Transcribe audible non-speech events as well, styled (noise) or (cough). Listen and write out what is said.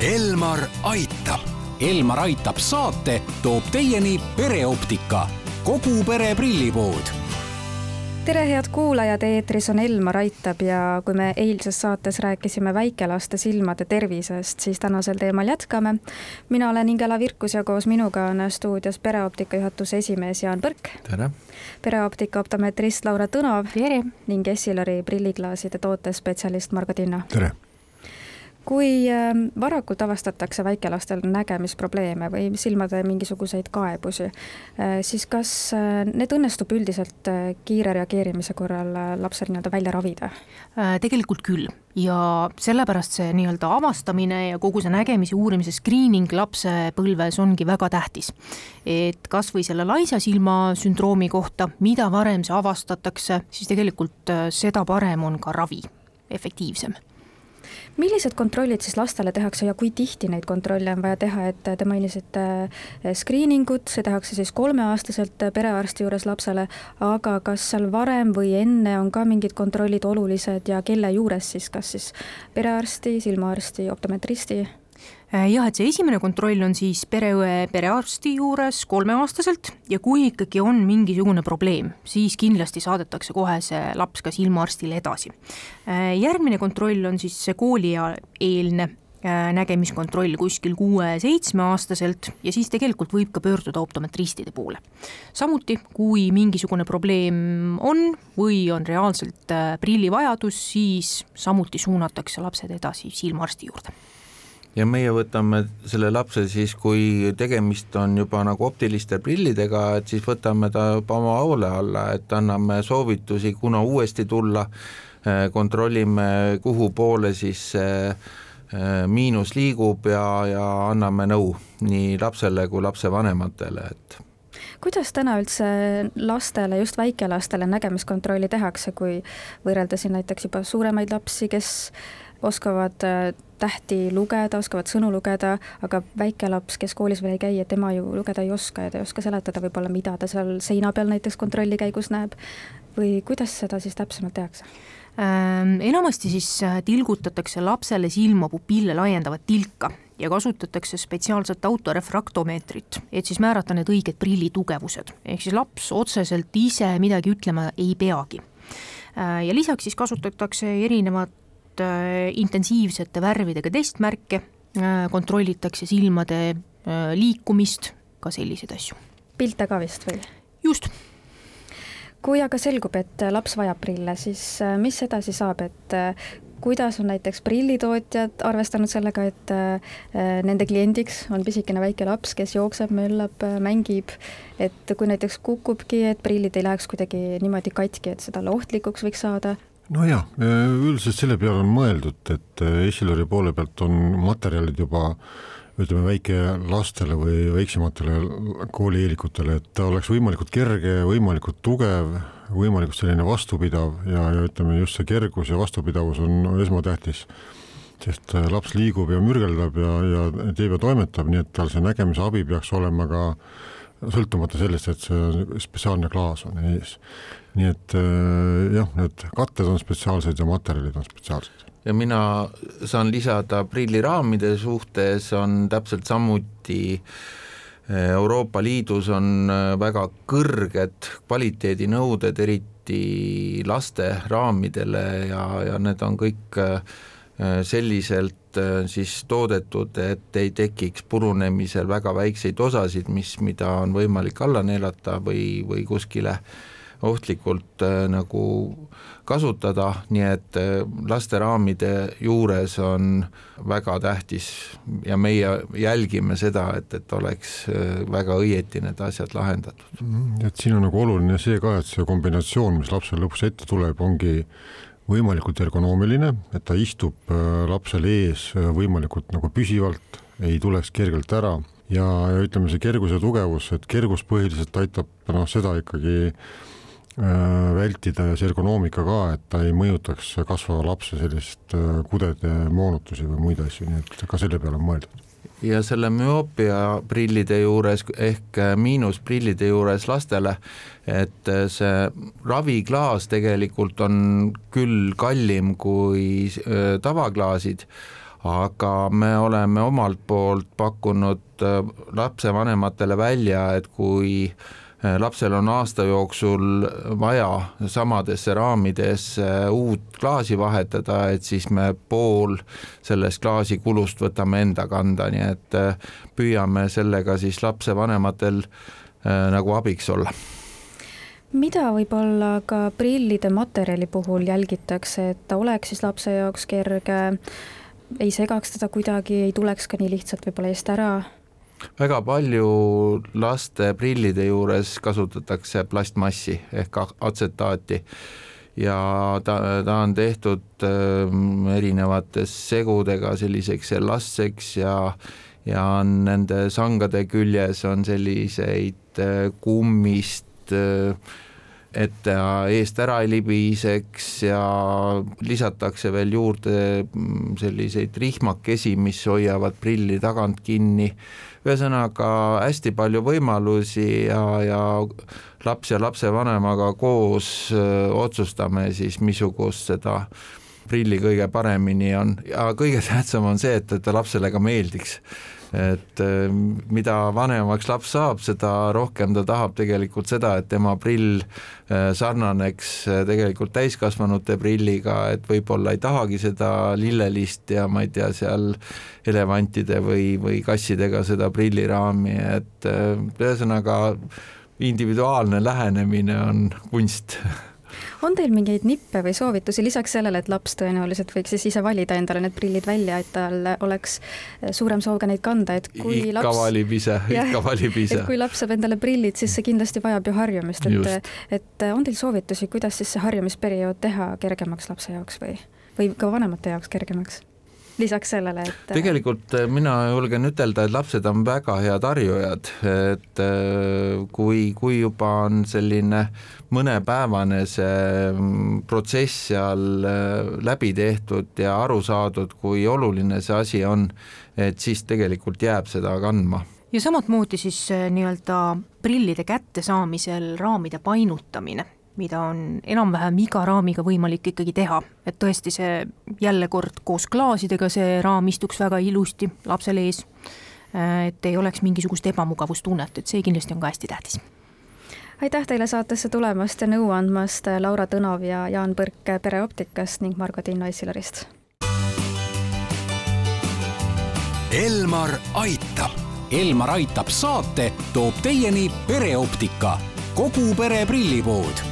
Elmar aitab. Elmar aitab saate toob teieni pereoptika, kogu pere prillipood tere, head kuulajad, eetris on Elmar Aitab ja kui me eilses saates rääkisime väikelaste silmade tervisest, siis tänasel teemal jätkame. mina olen Ingela Virkus ja koos minuga on stuudios pereoptika juhatuse esimees Jaan Põrk. tere! pereoptika optometrist Laura Tõnov. tere! ning Essilori prilliklaaside tootespetsialist Margo Tinno. tere! Kui ähm, varakult avastatakse väikelastel nägemisprobleeme või silmade mingisuguseid kaebusi, äh, siis kas äh, need õnnestub üldiselt äh, kiire reageerimise korral lapsel nii-öelda välja ravida? tegelikult küll ja sellepärast see nii-öelda avastamine ja kogu see nägemise uurimise screening lapsepõlves ongi väga tähtis. et kas või selle laisa silma sündroomi kohta, mida varem see avastatakse, siis tegelikult seda parem on ka ravi, efektiivsem millised kontrollid siis lastele tehakse ja kui tihti neid kontrolle on vaja teha, et te mainisite eh, screening ut, see tehakse siis kolmeaastaselt perearsti juures lapsele, aga kas seal varem või enne on ka mingid kontrollid olulised ja kelle juures siis, kas siis perearsti, silmaarsti, optometristi? Äh, jah, et see esimene kontroll on siis pereõe, perearsti juures kolmeaastaselt ja kui ikkagi on mingisugune probleem, siis kindlasti saadetakse kohe see laps ka silmaarstile edasi. Äh, järgmine kontroll on siis see koolieelne äh, nägemiskontroll kuskil kuue-seitsmeaastaselt ja siis tegelikult võib ka pöörduda optometristide poole. samuti, kui mingisugune probleem on või on reaalselt prillivajadus, siis samuti suunatakse lapsed edasi silmaarsti juurde ja meie võtame selle lapse siis, kui tegemist on juba nagu optiliste prillidega, et siis võtame ta oma hoole alla, et anname soovitusi, kuna uuesti tulla, eh, kontrollime, kuhu poole siis see eh, miinus liigub ja, ja anname nõu nii lapsele kui lapsevanematele, et kuidas täna üldse lastele, just väikelastele nägemiskontrolli tehakse, kui võrrelda siin näiteks juba suuremaid lapsi, kes oskavad äh, tähti lugeda, oskavad sõnu lugeda, aga väike laps, kes koolis veel ei käi, tema ju lugeda ei oska ja ta ei oska seletada võib-olla, mida ta seal seina peal näiteks kontrolli käigus näeb. või kuidas seda siis täpsemalt tehakse? Ähm, enamasti siis äh, tilgutatakse lapsele silma pupille laiendavat tilka ja kasutatakse spetsiaalset autorefraktomeetrit, et siis määrata need õiged prilli tugevused, ehk siis laps otseselt ise midagi ütlema ei peagi äh, ja lisaks siis kasutatakse erinevat intensiivsete värvidega testmärke, äh, kontrollitakse silmade äh, liikumist, ka selliseid asju. pilte ka vist või? just. kui aga selgub, et laps vajab prille, siis mis edasi saab, et kuidas on näiteks prillitootjad arvestanud sellega, et nende kliendiks on pisikene väike laps, kes jookseb, möllab, mängib, et kui näiteks kukubki, et prillid ei läheks kuidagi niimoodi katki, et seda ohtlikuks võiks saada, nojah, üldiselt selle peale on mõeldud, et äh, Essilori poole pealt on materjalid juba ütleme väikelastele või väiksematele koolieelikutele, et ta oleks võimalikult kerge, võimalikult tugev, võimalikult selline vastupidav ja, ja ütleme just see kergus ja vastupidavus on esmatähtis. sest äh, laps liigub ja mürgeldab ja, ja teeb ja toimetab, nii et tal see nägemise abi peaks olema ka sõltumata sellest, et see spetsiaalne klaas on ees nii et äh, jah, need katted on spetsiaalsed ja materjalid on spetsiaalsed. ja mina saan lisada prilliraamide suhtes on täpselt samuti äh, Euroopa Liidus on äh, väga kõrged kvaliteedinõuded, eriti laste raamidele ja, ja need on kõik selliselt siis toodetud, et ei tekiks purunemisel väga väikseid osasid, mis, mida on võimalik alla neelata või, või kuskile äh, ohtlikult äh, nagu kasutada, nii et äh, lasteraamide juures on väga tähtis ja meie jälgime seda, et, et oleks äh, väga õieti need asjad lahendatud. Mhm, et siin on nagu oluline see ka, et see kombinatsioon, mis lapsel lõpuks ette tuleb, ongi võimalikult ergonoomiline, et ta istub lapsel ees võimalikult nagu püsivalt, ei tuleks kergelt ära. Ja, ja ütleme, see kergus ja tugevus, et kergus põhiliselt aitab noh, seda ikkagi Äh, vältida ja see ergonoomika ka, et ta ei mõjutaks kasvava lapse sellist äh, kudede moonutusi või muid asju, nii et ka selle peale on mõeldud ja selle müoopia prillide juures ehk äh, miinusprillide juures lastele, et see raviklaas tegelikult on küll kallim kui tavaklaasid, aga me oleme omalt poolt pakkunud äh, lapsevanematele välja, et kui äh, lapsel on aasta jooksul vaja samadesse raamidesse uut klaasi vahetada, et siis me pool sellest klaasi kulust võtame enda kanda, nii et püüame sellega siis lapsevanematel nagu abiks olla mida võib-olla ka prillide materjali puhul jälgitakse, et ta oleks siis lapse jaoks kerge, ei segaks teda kuidagi, ei tuleks ka nii lihtsalt võib-olla eest ära? Väga palju laste prillide juures kasutatakse plastmassi ehk atsetaati. Ja ta, ta on tehtud äh, erinevates segudega selliseks elastseks ja ja on nende sangade küljes on selliseid äh, kummist äh, et ta eest ära ei libiseks ja lisatakse veel juurde mm, selliseid rihmakesi, mis hoiavad prilli tagant kinni. ühesõnaga hästi palju võimalusi ja, ja laps ja lapsevanemaga koos öö, otsustame siis, missugust seda prilli kõige paremini on. Ja kõige tähtsam on see, et, et ta lapsele ka meeldiks. Et äh, mida vanemaks laps saab, seda rohkem ta tahab tegelikult seda, et tema prill äh, sarnaneks äh, tegelikult täiskasvanute prilliga, et võib-olla ei tahagi seda lillelist ja ma ei tea, seal elevantide või, või kassidega seda prilliraami, et ühesõnaga individuaalne lähenemine on kunst (laughs) on teil mingeid nippe või soovitusi lisaks sellele, et laps tõenäoliselt võiks siis ise valida endale need prillid välja, et tal oleks eh, suurem soov ka neid kanda, et kui ikka laps valib ise, (laughs) ikka valib ise. et kui laps saab endale prillid, siis see kindlasti vajab ju harjumist, et, et on teil soovitusi, kuidas siis see harjumisperiood teha kergemaks lapse jaoks või, või ka vanemate jaoks kergemaks? Lisaks sellele, et tegelikult äh, mina julgen ütelda, et lapsed on väga head harjujad, et äh, kui, kui juba on selline mõnepäevane see mm, protsess seal äh, läbi tehtud ja aru saadud, kui oluline see asi on, et siis tegelikult jääb seda kandma. Ja samamoodi siis nii-öelda prillide kättesaamisel raamide painutamine mida on enam-vähem iga raamiga võimalik ikkagi teha, et tõesti see jälle kord koos klaasidega, see raam istuks väga ilusti lapsel ees, et ei oleks mingisugust ebamugavustunnet, et see kindlasti on ka hästi tähtis aitäh teile saatesse tulemast ja nõu andmast, Laura Tõnov ja Jaan Põrk Pereoptikast ning Margo Tiino Essilarist. Elmar aitab. Elmar aitab saate toob teieni pereoptika, kogu pere prillipood